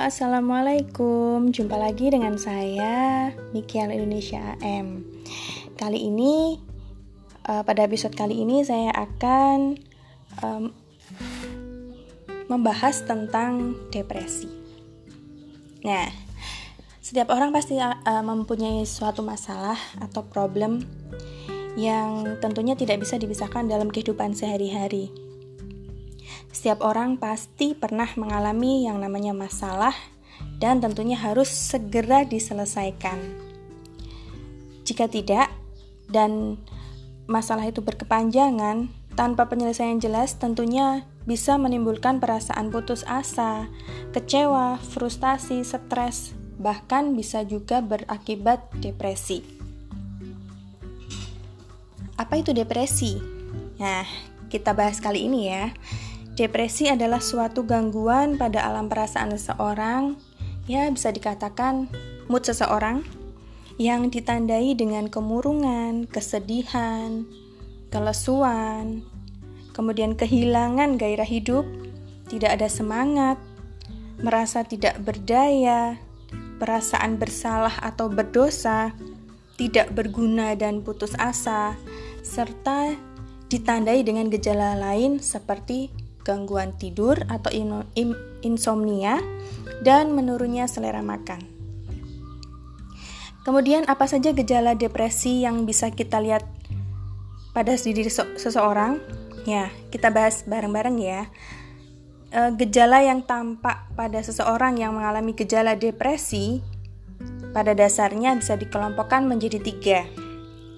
assalamualaikum. Jumpa lagi dengan saya, Mikial Indonesia AM. Kali ini, uh, pada episode kali ini, saya akan um, membahas tentang depresi. Nah, setiap orang pasti uh, mempunyai suatu masalah atau problem yang tentunya tidak bisa dipisahkan dalam kehidupan sehari-hari setiap orang pasti pernah mengalami yang namanya masalah dan tentunya harus segera diselesaikan. Jika tidak, dan masalah itu berkepanjangan tanpa penyelesaian jelas, tentunya bisa menimbulkan perasaan putus asa, kecewa, frustasi, stres, bahkan bisa juga berakibat depresi. Apa itu depresi? Nah, kita bahas kali ini ya. Depresi adalah suatu gangguan pada alam perasaan seseorang, ya bisa dikatakan mood seseorang yang ditandai dengan kemurungan, kesedihan, kelesuan, kemudian kehilangan gairah hidup, tidak ada semangat, merasa tidak berdaya, perasaan bersalah atau berdosa, tidak berguna dan putus asa, serta ditandai dengan gejala lain seperti gangguan tidur atau insomnia, dan menurunnya selera makan. Kemudian, apa saja gejala depresi yang bisa kita lihat pada diri seseorang? Ya, kita bahas bareng-bareng ya. E, gejala yang tampak pada seseorang yang mengalami gejala depresi pada dasarnya bisa dikelompokkan menjadi tiga,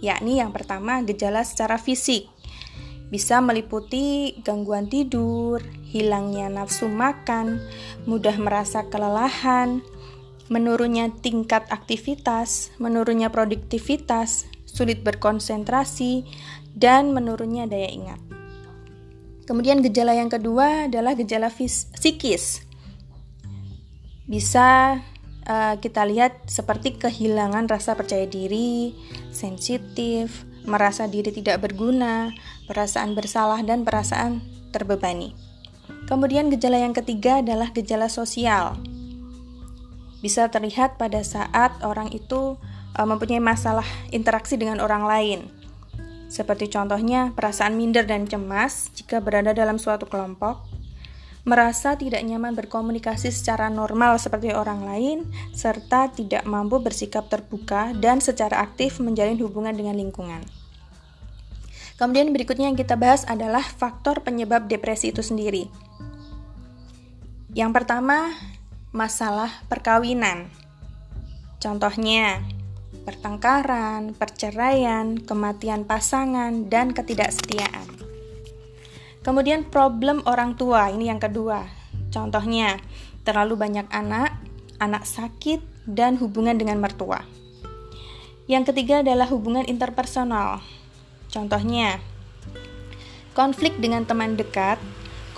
yakni yang pertama gejala secara fisik, bisa meliputi gangguan tidur, hilangnya nafsu makan, mudah merasa kelelahan, menurunnya tingkat aktivitas, menurunnya produktivitas, sulit berkonsentrasi, dan menurunnya daya ingat. Kemudian gejala yang kedua adalah gejala psikis. Bisa uh, kita lihat seperti kehilangan rasa percaya diri, sensitif, merasa diri tidak berguna, perasaan bersalah, dan perasaan terbebani. Kemudian gejala yang ketiga adalah gejala sosial. Bisa terlihat pada saat orang itu uh, mempunyai masalah interaksi dengan orang lain. Seperti contohnya perasaan minder dan cemas jika berada dalam suatu kelompok, merasa tidak nyaman berkomunikasi secara normal seperti orang lain, serta tidak mampu bersikap terbuka dan secara aktif menjalin hubungan dengan lingkungan. Kemudian berikutnya yang kita bahas adalah faktor penyebab depresi itu sendiri. Yang pertama, masalah perkawinan. Contohnya, pertengkaran, perceraian, kematian pasangan, dan ketidaksetiaan. Kemudian problem orang tua, ini yang kedua. Contohnya, terlalu banyak anak, anak sakit, dan hubungan dengan mertua. Yang ketiga adalah hubungan interpersonal. Contohnya, konflik dengan teman dekat,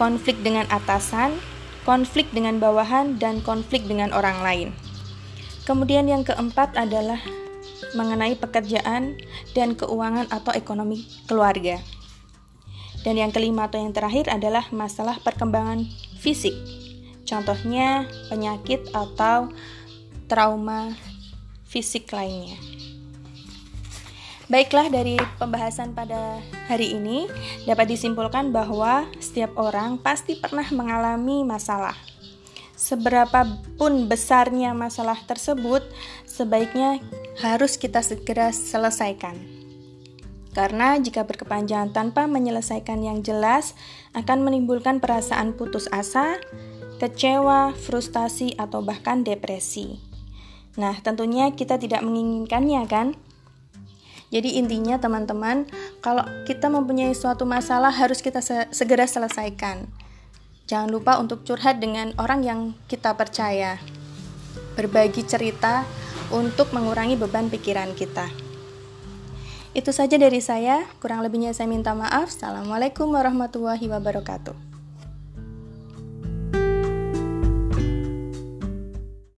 konflik dengan atasan, konflik dengan bawahan, dan konflik dengan orang lain. Kemudian yang keempat adalah mengenai pekerjaan dan keuangan atau ekonomi keluarga. Dan yang kelima atau yang terakhir adalah masalah perkembangan fisik. Contohnya penyakit atau trauma fisik lainnya. Baiklah, dari pembahasan pada hari ini dapat disimpulkan bahwa setiap orang pasti pernah mengalami masalah. Seberapapun besarnya masalah tersebut, sebaiknya harus kita segera selesaikan. Karena jika berkepanjangan tanpa menyelesaikan yang jelas, akan menimbulkan perasaan putus asa, kecewa, frustasi, atau bahkan depresi. Nah, tentunya kita tidak menginginkannya, kan? Jadi intinya teman-teman, kalau kita mempunyai suatu masalah harus kita se segera selesaikan. Jangan lupa untuk curhat dengan orang yang kita percaya. Berbagi cerita untuk mengurangi beban pikiran kita. Itu saja dari saya, kurang lebihnya saya minta maaf. Assalamualaikum warahmatullahi wabarakatuh.